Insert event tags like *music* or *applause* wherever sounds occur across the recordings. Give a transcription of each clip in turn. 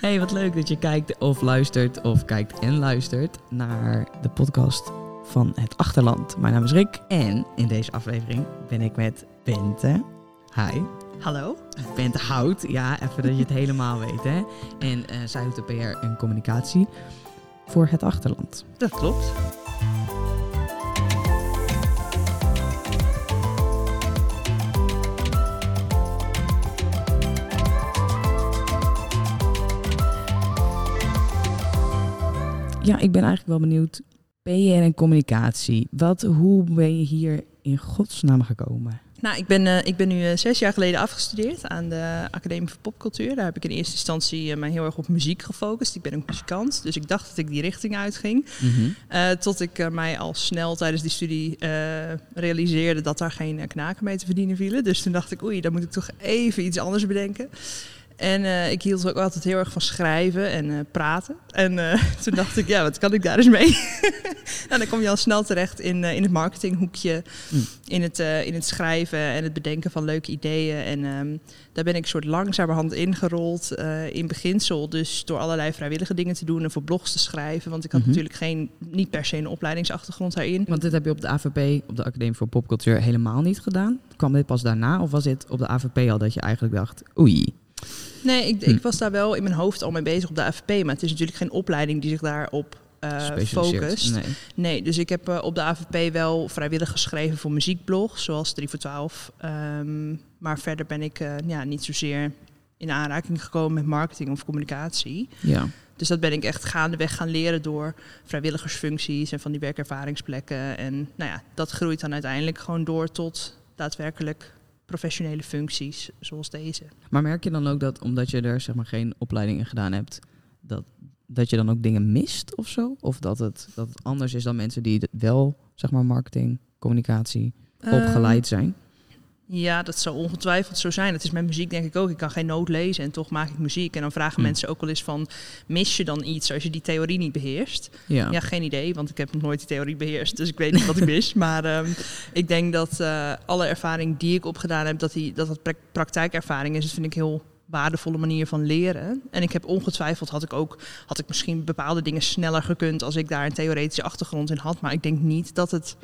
Hey, wat leuk dat je kijkt of luistert of kijkt en luistert naar de podcast van Het Achterland. Mijn naam is Rick en in deze aflevering ben ik met Bente. Hi. Hallo. Bente Hout, ja, even dat je het helemaal weet hè. En uh, zij doet de PR en communicatie voor Het Achterland. Dat klopt. Ja, ik ben eigenlijk wel benieuwd. PR en communicatie. Wat, hoe ben je hier in godsnaam gekomen? Nou, ik ben, uh, ik ben nu uh, zes jaar geleden afgestudeerd aan de Academie voor Popcultuur. Daar heb ik in eerste instantie uh, mij heel erg op muziek gefocust. Ik ben ook muzikant, dus ik dacht dat ik die richting uitging. Mm -hmm. tot ik mij al snel tijdens die studie realiseerde dat daar geen knaken mee te verdienen vielen. Dus toen dacht ik, oei, dan moet ik toch even iets anders bedenken. En uh, ik hield ook altijd heel erg van schrijven en uh, praten. En uh, *laughs* toen dacht ik, ja, wat kan ik daar eens mee? *laughs* nou, dan kom je al snel terecht in, in het marketinghoekje, mm. in, het, in het schrijven en het bedenken van leuke ideeën. En um, daar ben ik soort langzamerhand ingerold in beginsel. Dus door allerlei vrijwillige dingen te doen en voor blogs te schrijven. Want ik had mm -hmm. natuurlijk geen, niet per se een opleidingsachtergrond daarin. Want dit heb je op de AVP, op de Academie voor Popcultuur, helemaal niet gedaan. Kwam dit pas daarna of was dit op de AVP al dat je eigenlijk dacht, oei... Nee, ik, ik, was daar wel in mijn hoofd al mee bezig op de AFP. Maar het is natuurlijk geen opleiding die zich daarop uh, focust. Nee. nee. dus ik heb uh, op de AVP wel vrijwillig geschreven voor muziekblogs, zoals 3 voor 12. Um, maar verder ben ik uh, ja, niet zozeer in aanraking gekomen met marketing of communicatie. Ja. Dus dat ben ik echt gaandeweg gaan leren door vrijwilligersfuncties en van die werkervaringsplekken. En nou ja, dat groeit dan uiteindelijk gewoon door tot daadwerkelijk professionele functies zoals deze. Maar merk je dan ook dat omdat je er zeg maar geen opleiding in gedaan hebt, dat, dat je dan ook dingen mist of zo? Of dat het, dat het anders is dan mensen die wel zeg maar marketing, communicatie opgeleid zijn? Ja, dat zou ongetwijfeld zo zijn. Het is met muziek denk ik ook. Ik kan geen noot lezen en toch maak ik muziek. En dan vragen hm. mensen ook wel eens van... mis je dan iets als je die theorie niet beheerst? Ja. ja, geen idee, want ik heb nog nooit die theorie beheerst. Dus ik weet niet wat ik mis. *laughs* Maar um, ik denk dat uh, alle ervaring die ik opgedaan heb... dat die, dat, dat praktijkervaring is. Dat vind ik heel waardevolle manier van leren. En ik heb ongetwijfeld had ik ook had ik misschien bepaalde dingen sneller gekund als ik daar een theoretische achtergrond in had. Maar ik denk niet dat het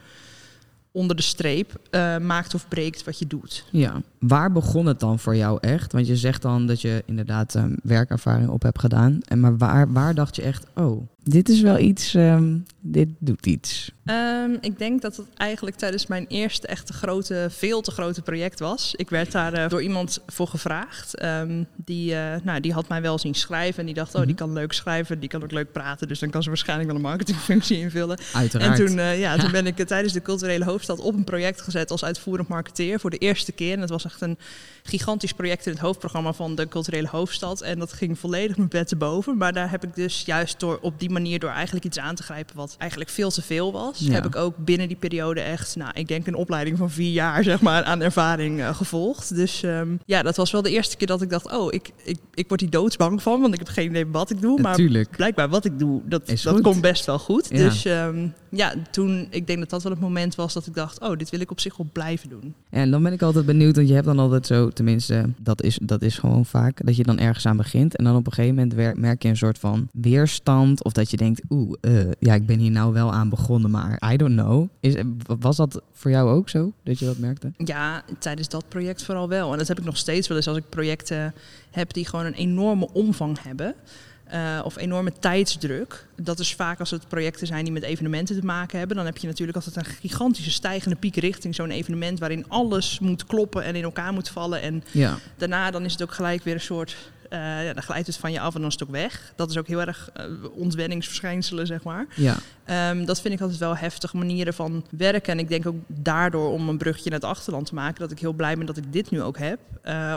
onder de streep uh, maakt of breekt wat je doet. Ja, waar begon het dan voor jou echt? Want je zegt dan dat je inderdaad um, werkervaring op hebt gedaan. En maar waar, waar dacht je echt, oh, dit is wel iets, um, dit doet iets? Um, ik denk dat het eigenlijk tijdens mijn eerste echte grote, veel te grote project was. Ik werd daar uh, door iemand voor gevraagd. Um, die, uh, nou, die had mij wel zien schrijven en die dacht, oh, die kan leuk schrijven, die kan ook leuk praten. Dus dan kan ze waarschijnlijk wel een marketingfunctie invullen. Uiteraard. En toen, uh, ja, toen ben ik tijdens de culturele hoofdstad op een project gezet als uitvoerend marketeer voor de eerste keer. En dat was echt een gigantisch project in het hoofdprogramma van de culturele hoofdstad. En dat ging volledig mijn bed te boven. Maar daar heb ik dus juist door op die manier door eigenlijk iets aan te grijpen wat eigenlijk veel te veel was, ja. heb ik ook binnen die periode echt, nou, ik denk een opleiding van vier jaar *laughs* zeg maar aan ervaring uh, gevolgd. Dus um, ja, dat was wel de eerste keer dat ik dacht, oh, ik, ik, ik word hier doodsbang van, want ik heb geen idee wat ik doe. Maar Natuurlijk. blijkbaar wat ik doe, dat, dat komt best wel goed. Ja. Dus um, ja, toen, ik denk dat dat wel het moment was dat ik dacht, oh, dit wil ik op zich wel blijven doen. En dan ben ik altijd benieuwd, want je hebt dan altijd zo, tenminste, dat is, dat is gewoon vaak, dat je dan ergens aan begint en dan op een gegeven moment merk je een soort van weerstand of dat je denkt, oeh, uh, ja, ik ben hier nou wel aan begonnen, maar I don't know. Is, was dat voor jou ook zo, dat je dat merkte? Ja, tijdens dat project vooral wel. En dat heb ik nog steeds wel eens als ik projecten heb die gewoon een enorme omvang hebben. Uh, of enorme tijdsdruk. Dat is vaak als het projecten zijn die met evenementen te maken hebben. Dan heb je natuurlijk altijd een gigantische stijgende piek richting zo'n evenement waarin alles moet kloppen en in elkaar moet vallen. En ja. daarna dan is het ook gelijk weer een soort. Uh, ja, dan glijdt het van je af en dan is het ook weg. Dat is ook heel erg uh, ontwenningsverschijnselen, zeg maar. Ja. Um, dat vind ik altijd wel heftige manieren van werken. En ik denk ook daardoor, om een brugje naar het achterland te maken, dat ik heel blij ben dat ik dit nu ook heb.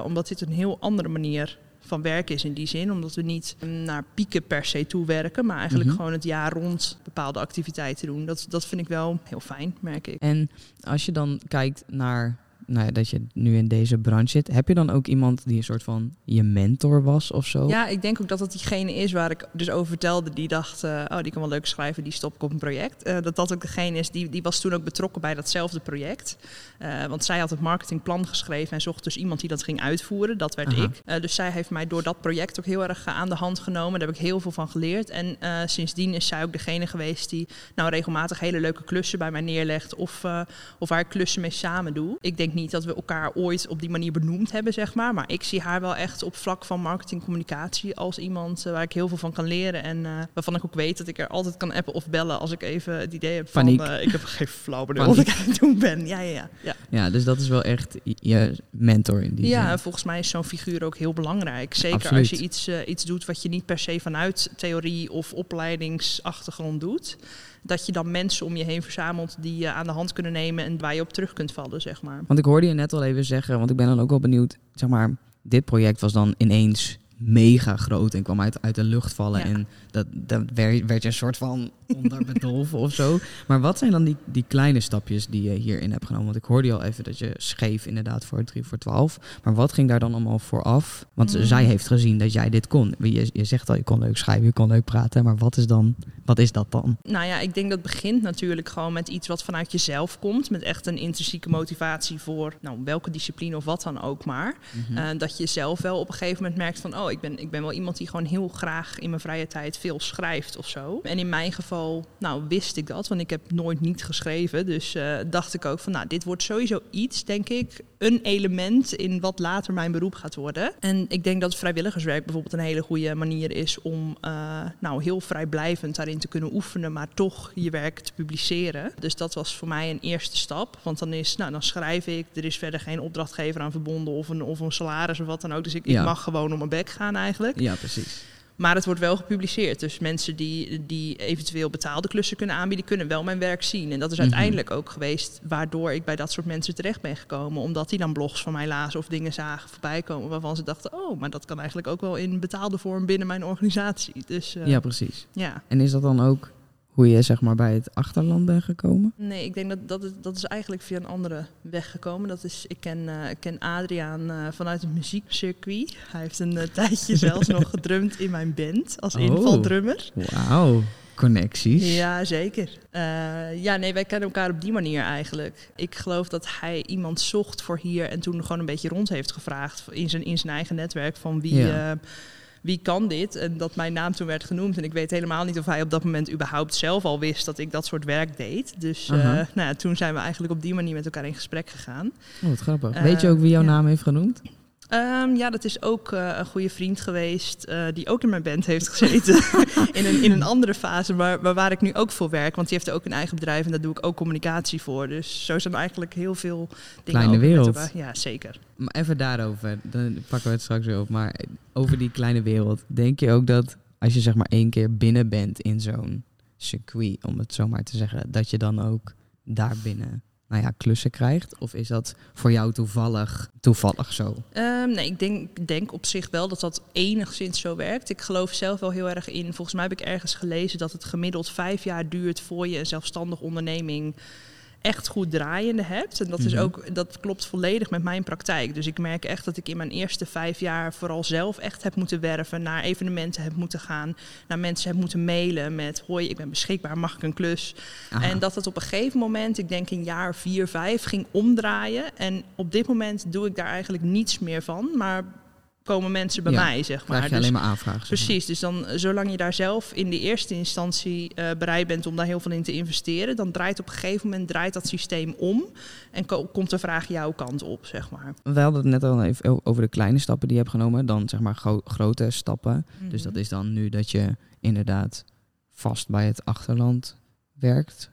Omdat dit een heel andere manier van werken is in die zin. Omdat we niet naar pieken per se toe werken, maar eigenlijk mm -hmm. gewoon het jaar rond bepaalde activiteiten doen. Dat, dat vind ik wel heel fijn, merk ik. En als je dan kijkt naar nou ja, dat je nu in deze branche zit. Heb je dan ook iemand die een soort van je mentor was of zo? Ja, ik denk ook dat dat diegene is waar ik dus over vertelde. Die dacht, uh, oh, die kan wel leuk schrijven, die stop ik op een project. Uh, dat dat ook degene is, die, die was toen ook betrokken bij datzelfde project. Uh, want zij had het marketingplan geschreven en zocht dus iemand die dat ging uitvoeren. Dat werd Aha. ik. dus zij heeft mij door dat project ook heel erg aan de hand genomen. Daar heb ik heel veel van geleerd. En sindsdien is zij ook degene geweest die nou regelmatig hele leuke klussen bij mij neerlegt. Of, of waar ik klussen mee samen doe. Ik denk niet dat we elkaar ooit op die manier benoemd hebben, zeg maar. Maar ik zie haar wel echt op vlak van marketingcommunicatie als iemand waar ik heel veel van kan leren. En waarvan ik ook weet dat ik er altijd kan appen of bellen als ik even het idee heb van... Uh, ik heb geen flauw *laughs* benul wat ik aan het doen ben. Ja, ja, ja, ja. dus dat is wel echt je mentor in die Ja, volgens mij is zo'n figuur ook heel belangrijk. Zeker als je iets, uh, iets doet wat je niet per se vanuit theorie of opleidingsachtergrond doet dat je dan mensen om je heen verzamelt die je aan de hand kunnen nemen en waar je op terug kunt vallen, zeg maar. Want ik hoorde je net al even zeggen, want ik ben dan ook wel benieuwd, zeg maar, dit project was dan ineens mega groot en kwam uit, uit de lucht vallen. En dat, dat werd, werd je een soort van onderbedolven of zo. Maar wat zijn dan die, die kleine stapjes die je hierin hebt genomen? Want ik hoorde je al even dat je schreef inderdaad voor 3 voor 12. Maar wat ging daar dan allemaal voor af? Want mm. zij heeft gezien dat jij dit kon. Je, je zegt al, je kon leuk schrijven, je kon leuk praten. Maar wat is, dan, wat is dat dan? Nou ja, ik denk dat begint natuurlijk gewoon met iets wat vanuit jezelf komt. Met echt een intrinsieke motivatie voor nou, welke discipline of wat dan ook maar. Mhm. Eh, dat je zelf wel op een gegeven moment merkt van... oh, ik ben, ik ben wel iemand die gewoon heel graag in mijn vrije tijd veel schrijft of zo. En in mijn geval, nou, wist ik dat, want ik heb nooit niet geschreven. Dus uh, dacht ik ook van, nou, dit wordt sowieso iets, denk ik, een element in wat later mijn beroep gaat worden. En ik denk dat vrijwilligerswerk bijvoorbeeld een hele goede manier is om, uh, nou, heel vrijblijvend daarin te kunnen oefenen, maar toch je werk te publiceren. Dus dat was voor mij een eerste stap, want dan is, nou, dan schrijf ik, er is verder geen opdrachtgever aan verbonden of een, of een salaris of wat dan ook. Dus ik, ik mag gewoon om mijn bek gaan eigenlijk. Ja, precies. Maar het wordt wel gepubliceerd. Dus mensen die, die eventueel betaalde klussen kunnen aanbieden, kunnen wel mijn werk zien. En dat is mhm. uiteindelijk ook geweest waardoor ik bij dat soort mensen terecht ben gekomen. Omdat die dan blogs van mij lazen of dingen zagen voorbij komen waarvan ze dachten, oh, maar dat kan eigenlijk ook wel in betaalde vorm binnen mijn organisatie. Dus, uh, ja, precies. Ja. En is dat dan ook hoe je zeg maar bij het achterland bent gekomen? Nee, ik denk dat dat, is, dat is eigenlijk via een andere weg gekomen. Dat is, ik ken, uh, ik ken Adriaan uh, vanuit het muziekcircuit. Hij heeft een uh, *laughs* tijdje zelfs nog gedrumd in mijn band als oh, invaldrummer. Wauw. Connecties. Ja, zeker. ja, nee, wij kennen elkaar op die manier eigenlijk. Ik geloof dat hij iemand zocht voor hier en toen gewoon een beetje rond heeft gevraagd in zijn, in zijn eigen netwerk van wie, ja wie kan dit? En dat mijn naam toen werd genoemd. En ik weet helemaal niet of hij op dat moment überhaupt zelf al wist dat ik dat soort werk deed. Dus uh, nou ja, toen zijn we eigenlijk op die manier met elkaar in gesprek gegaan. Oh, wat grappig. weet je ook wie jouw naam heeft genoemd? Um, ja, dat is ook uh, een goede vriend geweest uh, die ook in mijn band heeft gezeten. *laughs* in, een, in een andere fase, maar, maar, waar ik nu ook voor werk. Want die heeft ook een eigen bedrijf en daar doe ik ook communicatie voor. Dus zo zijn eigenlijk heel veel dingen. Kleine wereld. Ja, zeker. Maar even daarover, dan pakken we het straks weer op. Maar over die kleine wereld. Denk je ook dat als je zeg maar één keer binnen bent in zo'n circuit, om het zo maar te zeggen, dat je dan ook daar binnen nou ja, klussen krijgt? Of is dat voor jou toevallig, toevallig zo? Um, nee, ik denk, denk op zich wel dat dat enigszins zo werkt. Ik geloof zelf wel heel erg in. Volgens mij heb ik ergens gelezen dat het gemiddeld vijf jaar duurt voor je een zelfstandig onderneming echt goed draaiende hebt. En dat, is mhm. ook, dat klopt volledig met mijn praktijk. Dus ik merk echt dat ik in mijn eerste vijf jaar vooral zelf echt heb moeten werven, naar evenementen heb moeten gaan, naar mensen heb moeten mailen met hoi, ik ben beschikbaar, mag ik een klus? En dat het op een gegeven moment, ik denk een jaar vier, vijf, ging omdraaien. En op dit moment doe ik daar eigenlijk niets meer van. Maar komen mensen bij mij, zeg maar. Krijg je alleen dus maar aanvragen. Precies, dus dan zolang je daar zelf in de eerste instantie uh, bereid bent om daar heel veel in te investeren, dan draait op een gegeven moment draait dat systeem om en komt de vraag jouw kant op, zeg maar. We hadden het net al even over de kleine stappen die je hebt genomen, dan zeg maar grote stappen. Dus dat mhm. is dan nu dat je inderdaad vast bij het achterland werkt.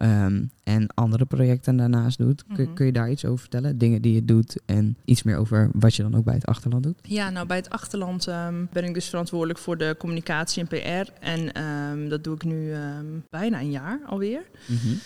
Ehm, en andere projecten daarnaast doet. kun, mhm. kun, je daar iets over vertellen? Dingen die je doet en iets meer over wat je dan ook bij het achterland doet? Ja, nou bij het achterland ehm, ben ik dus verantwoordelijk voor de communicatie en PR. En ehm, dat doe ik nu bijna een jaar alweer. Mm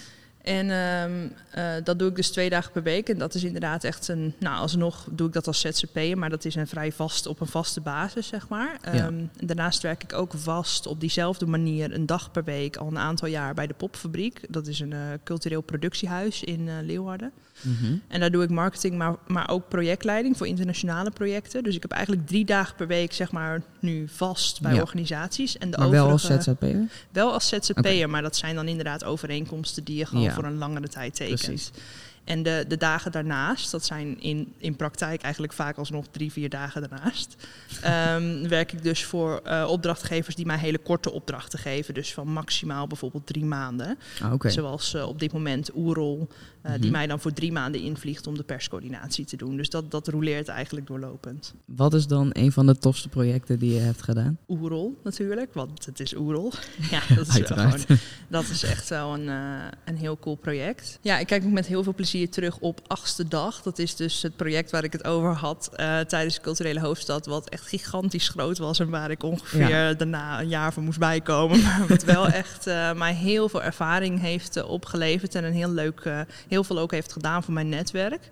En ehm, eh, dat doe ik dus twee dagen per week. En dat is inderdaad echt een, nou alsnog doe ik dat als ZZP'er, maar dat is een vrij vast, op een vaste basis, zeg maar. Ehm, daarnaast werk ik ook vast op diezelfde manier een dag per week al een aantal jaar bij de Popfabriek. Dat is een uh, cultureel productiehuis in uh, Leeuwarden. Mhm. En daar doe ik marketing, maar, maar ook projectleiding voor internationale projecten. Dus ik heb eigenlijk drie dagen per week, zeg maar, nu vast bij organisaties. En de maar wel als ZZP'er? Wel als ZZP'er, maar dat zijn dan inderdaad overeenkomsten die je gewoon voor een langere tijd tekent. Precies. En de, de dagen daarnaast, dat zijn in, in praktijk eigenlijk vaak alsnog drie, vier dagen daarnaast, um, *laughs* werk ik dus voor uh, opdrachtgevers die mij hele korte opdrachten geven. Dus van maximaal bijvoorbeeld drie maanden. Ah, Zoals uh, op dit moment Oerol, uh, die mhm. mij dan voor drie maanden invliegt om de perscoördinatie te doen. Dus dat, dat roleert eigenlijk doorlopend. Wat is dan een van de tofste projecten die je hebt gedaan? Oerol natuurlijk, want het is Oerol. *laughs* ja, dat is, gewoon, dat is echt wel een, een heel cool project. Ja, ik kijk met heel veel plezier terug op achtste dag. Dat is dus het project waar ik het over had uh, tijdens de culturele hoofdstad. Wat echt gigantisch groot was en waar ik ongeveer daarna een jaar voor moest bijkomen. *laughs* Maar wat wel echt mij heel veel ervaring heeft opgeleverd. En een heel leuk, heel veel ook heeft gedaan voor mijn netwerk.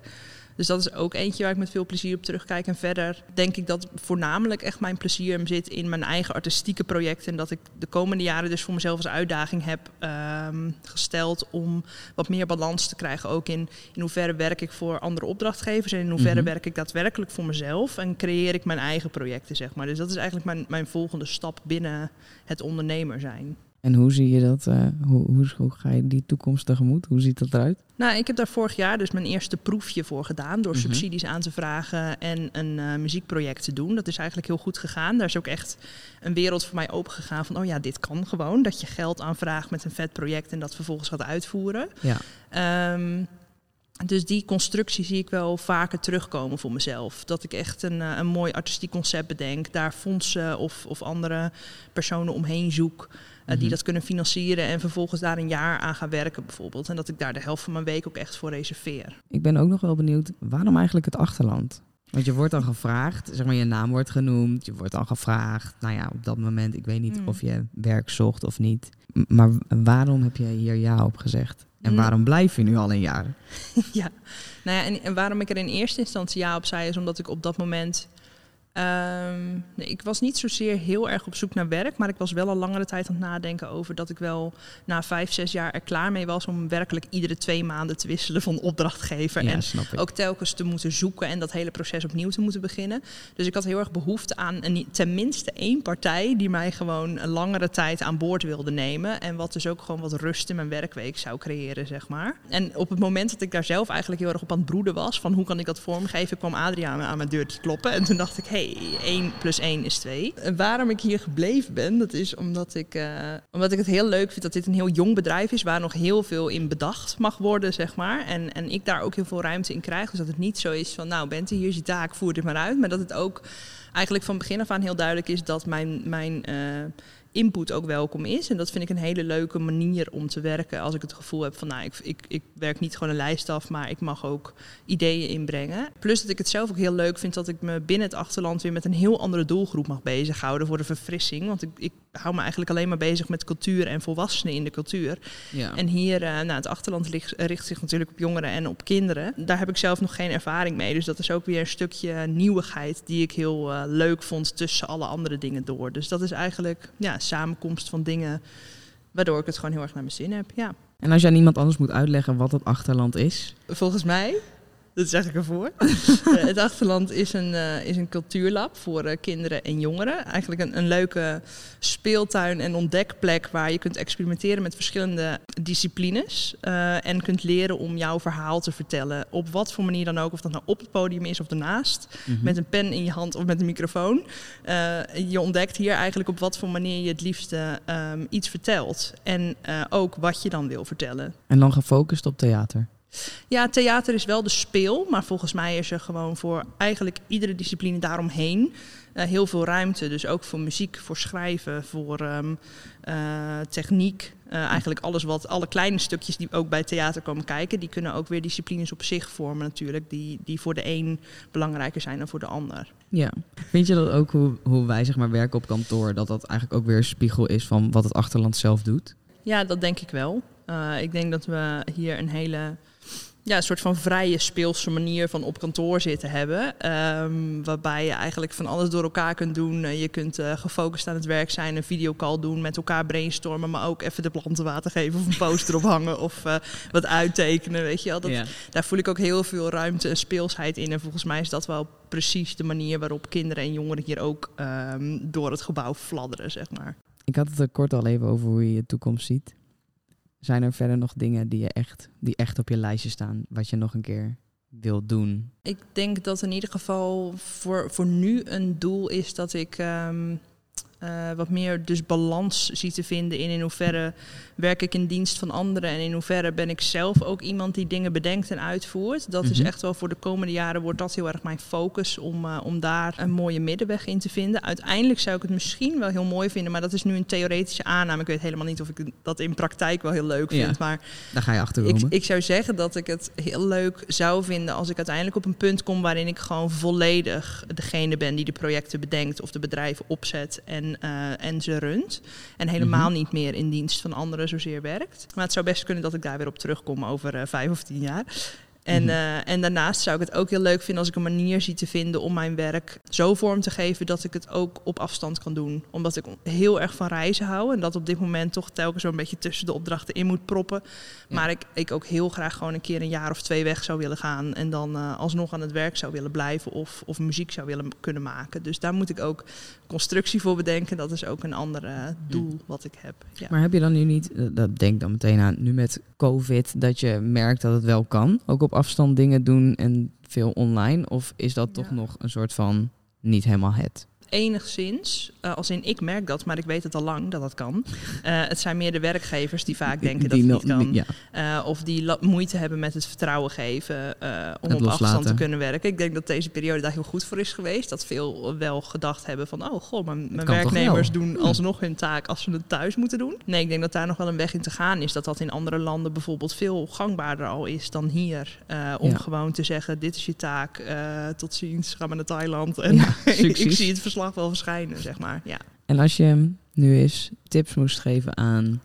Dus dat is ook eentje waar ik met veel plezier op terugkijk. En verder denk ik dat voornamelijk echt mijn plezier zit in mijn eigen artistieke projecten. En dat ik de komende jaren dus voor mezelf als uitdaging heb ehm, gesteld om wat meer balans te krijgen. Ook in, in hoeverre werk ik voor andere opdrachtgevers en in hoeverre mhm. werk ik daadwerkelijk voor mezelf. En creëer ik mijn eigen projecten, zeg maar. Dus dat is eigenlijk mijn, mijn volgende stap binnen het ondernemer zijn. En hoe zie je dat? Uh, hoe, hoe, hoe, ga je die toekomst tegemoet? Hoe ziet dat eruit? Nou, ik heb daar vorig jaar dus mijn eerste proefje voor gedaan. Door mhm. subsidies aan te vragen en een uh, muziekproject te doen. Dat is eigenlijk heel goed gegaan. Daar is ook echt een wereld voor mij opengegaan van... oh ja, dit kan gewoon. Dat je geld aanvraagt met een vet project en dat vervolgens gaat uitvoeren. Ja. Um, dus die constructie zie ik wel vaker terugkomen voor mezelf. Dat ik echt een, eh, een mooi artistiek concept bedenk, daar fondsen of, of andere personen omheen zoek. Eh, die mhm. dat kunnen financieren en vervolgens daar een jaar aan gaan werken bijvoorbeeld. En dat ik daar de helft van mijn week ook echt voor reserveer. Ik ben ook nog wel benieuwd, waarom eigenlijk het achterland? Want je wordt dan gevraagd, zeg maar je naam wordt genoemd, je wordt dan gevraagd. Nou ja, op dat moment, ik weet niet mm. of je werk zocht of niet. Maar waarom heb je hier ja op gezegd? En mm. waarom blijf je nu al een jaar? *laughs* ja, nou ja, en, en waarom ik er in eerste instantie ja op zei, is omdat ik op dat moment Ehm, nee, ik was niet zozeer heel erg op zoek naar werk, maar ik was wel al langere tijd aan het nadenken over dat ik wel na vijf, zes jaar er klaar mee was om werkelijk iedere twee maanden te wisselen van opdrachtgever. en ook telkens te moeten zoeken en dat hele proces opnieuw te moeten beginnen. Dus ik had heel erg behoefte aan een, tenminste één partij die mij gewoon een langere tijd aan boord wilde nemen. En wat dus ook gewoon wat rust in mijn werkweek zou creëren, zeg maar. En op het moment dat ik daar zelf eigenlijk heel erg op aan het broeden was, van hoe kan ik dat vormgeven, kwam Adriaan aan mijn deur te kloppen. En toen dacht ik, hé, hey, 1 plus 1 is 2. En waarom ik hier gebleven ben, dat is omdat ik, uh, omdat ik het heel leuk vind dat dit een heel jong bedrijf is, waar nog heel veel in bedacht mag worden, zeg maar. En, en ik daar ook heel veel ruimte in krijg. Dus dat het niet zo is van, nou Bente, hier is je taak, voer dit maar uit. Maar dat het ook eigenlijk van begin af aan heel duidelijk is dat mijn, mijn uh, input ook welkom is. En dat vind ik een hele leuke manier om te werken. Als ik het gevoel heb van, nou, ik, ik, ik werk niet gewoon een lijst af, maar ik mag ook ideeën inbrengen. Plus dat ik het zelf ook heel leuk vind dat ik me binnen het achterland weer met een heel andere doelgroep mag bezighouden voor de verfrissing. Want ik, ik hou me eigenlijk alleen maar bezig met cultuur en volwassenen in de cultuur. Ja. En hier, uh, nou, het achterland ligt, richt zich natuurlijk op jongeren en op kinderen. Daar heb ik zelf nog geen ervaring mee. Dus dat is ook weer een stukje nieuwigheid die ik heel uh, leuk vond tussen alle andere dingen door. Dus dat is eigenlijk ja, samenkomst van dingen waardoor ik het gewoon heel erg naar mijn zin heb. Ja. En als jij aan iemand anders moet uitleggen wat het achterland is? Volgens mij dat zeg ik ervoor. *laughs* Eh, het Achterland is een, uh, is een cultuurlab voor uh, kinderen en jongeren. Eigenlijk een, een leuke speeltuin en ontdekplek waar je kunt experimenteren met verschillende disciplines. en kunt leren om jouw verhaal te vertellen. Op wat voor manier dan ook. Of dat nou op het podium is of ernaast. Mhm. Met een pen in je hand of met een microfoon. je ontdekt hier eigenlijk op wat voor manier je het liefste um, iets vertelt. En ook wat je dan wil vertellen. En dan gefocust op theater? Ja, theater is wel de speel, maar volgens mij is er gewoon voor eigenlijk iedere discipline daaromheen uh, heel veel ruimte. Dus ook voor muziek, voor schrijven, voor um, uh, techniek. Uh, eigenlijk alles wat, alle kleine stukjes die ook bij theater komen kijken, die kunnen ook weer disciplines op zich vormen natuurlijk, die, die voor de een belangrijker zijn dan voor de ander. Ja, vind je dat ook hoe, hoe wij zeg maar werken op kantoor, dat dat eigenlijk ook weer een spiegel is van wat het achterland zelf doet? Ja, dat denk ik wel. ik denk dat we hier een hele ja, een soort van vrije speelse manier van op kantoor zitten hebben. Ehm, waarbij je eigenlijk van alles door elkaar kunt doen. je kunt uh, gefocust aan het werk zijn, een videocall doen, met elkaar brainstormen, maar ook even de planten water geven of een poster *laughs* ophangen of uh, wat uittekenen. Weet je wel. Dat, Daar voel ik ook heel veel ruimte en speelsheid in. En volgens mij is dat wel precies de manier waarop kinderen en jongeren hier ook um, door het gebouw fladderen, zeg maar. Ik had het er kort al even over hoe je je toekomst ziet. Zijn er verder nog dingen die, je echt, die echt op je lijstje staan, wat je nog een keer wilt doen? Ik denk dat in ieder geval voor, voor nu een doel is dat ik um, uh, wat meer dus balans zie te vinden in in hoeverre werk ik in dienst van anderen en in hoeverre ben ik zelf ook iemand die dingen bedenkt en uitvoert. Dat is mhm. echt wel voor de komende jaren wordt dat heel erg mijn focus om, uh, om daar een mooie middenweg in te vinden. Uiteindelijk zou ik het misschien wel heel mooi vinden, maar dat is nu een theoretische aanname. Ik weet helemaal niet of ik dat in praktijk wel heel leuk vind. Maar daar ga je achter ik, ik zou zeggen dat ik het heel leuk zou vinden als ik uiteindelijk op een punt kom waarin ik gewoon volledig degene ben die de projecten bedenkt of de bedrijven opzet en uh, en ze runt. En helemaal mhm. niet meer in dienst van anderen zozeer werkt. Maar het zou best kunnen dat ik daar weer op terugkom over uh, vijf of tien jaar. En, uh, en daarnaast zou ik het ook heel leuk vinden als ik een manier zie te vinden om mijn werk zo vorm te geven dat ik het ook op afstand kan doen. Omdat ik heel erg van reizen hou en dat op dit moment toch telkens zo'n beetje tussen de opdrachten in moet proppen. Maar ik, ik ook heel graag gewoon een keer een jaar of twee weg zou willen gaan en dan uh, alsnog aan het werk zou willen blijven of, of muziek zou willen kunnen maken. Dus daar moet ik ook constructie voor bedenken. Dat is ook een ander doel wat ik heb. Ja. Maar heb je dan nu niet, eh, dat denk dan meteen aan, nu met COVID, dat je merkt dat het wel kan, ook op afstand dingen doen en veel online? Of is dat toch nog een soort van niet helemaal het? Enigszins. Uh, als in, ik merk dat, maar ik weet het al lang dat dat kan. Uh, het zijn meer de werkgevers die vaak denken dat het niet kan. Ja. Uh, of die moeite hebben met het vertrouwen geven om op afstand te kunnen werken. Ik denk dat deze periode daar heel goed voor is geweest. Dat veel wel gedacht hebben van, oh god, mijn, mijn werknemers doen alsnog hun taak als ze het thuis moeten doen. Nee, ik denk dat daar nog wel een weg in te gaan is. Dat dat in andere landen bijvoorbeeld veel gangbaarder al is dan hier. om gewoon te zeggen, dit is je taak, tot ziens, ga maar naar Thailand. En ja, *laughs* ik zie het verslag wel verschijnen, zeg maar. Ja. En als je nu eens tips moest geven aan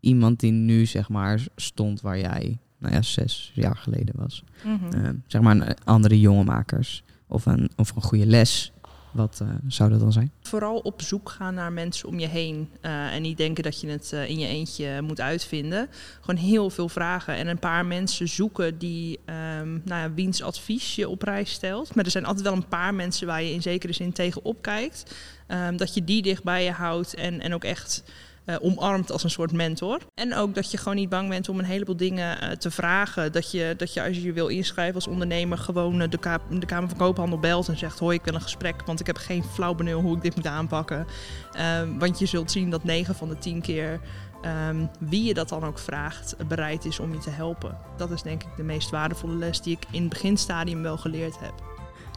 iemand die nu zeg maar stond waar jij nou ja, zes jaar geleden was. Mm zeg maar andere jonge makers. Of een, of een goede les wat uh, zou dat dan zijn? Vooral op zoek gaan naar mensen om je heen. Uh, en niet denken dat je het uh, in je eentje moet uitvinden. Gewoon heel veel vragen. En een paar mensen zoeken die, um, nou ja, wiens advies je op prijs stelt. Maar er zijn altijd wel een paar mensen waar je in zekere zin tegenop kijkt. Um, dat je die dicht bij je houdt en, en ook echt uh, omarmt als een soort mentor. En ook dat je gewoon niet bang bent om een heleboel dingen uh, te vragen. Dat je, dat je als je je wil inschrijven als ondernemer gewoon uh, de, de, Kamer van Koophandel belt en zegt: Hoi, ik wil een gesprek, want ik heb geen flauw benul hoe ik dit moet aanpakken. Ehm, want je zult zien dat 9 van de 10 keer. Um, wie je dat dan ook vraagt, bereid is om je te helpen. Dat is denk ik de meest waardevolle les die ik in het beginstadium wel geleerd heb.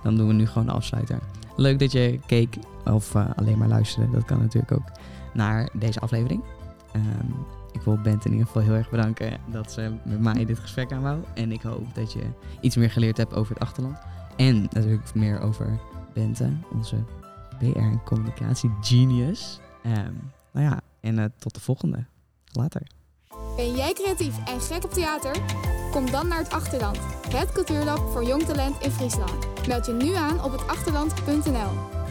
Dan doen we nu gewoon de afsluiter. Leuk dat je keek of alleen maar luisterde. Dat kan natuurlijk ook naar deze aflevering. Ehm, ik wil Bent in ieder geval heel erg bedanken dat ze met mij dit gesprek aan wou. En ik hoop dat je iets meer geleerd hebt over het achterland. En natuurlijk meer over Bente, onze PR en communicatie genius. Um, nou ja, en uh, tot de volgende. Ben jij creatief en gek op theater? Kom dan naar het Achterland, het cultuurlab voor jong talent in Friesland. Meld je nu aan op het achterland.nl.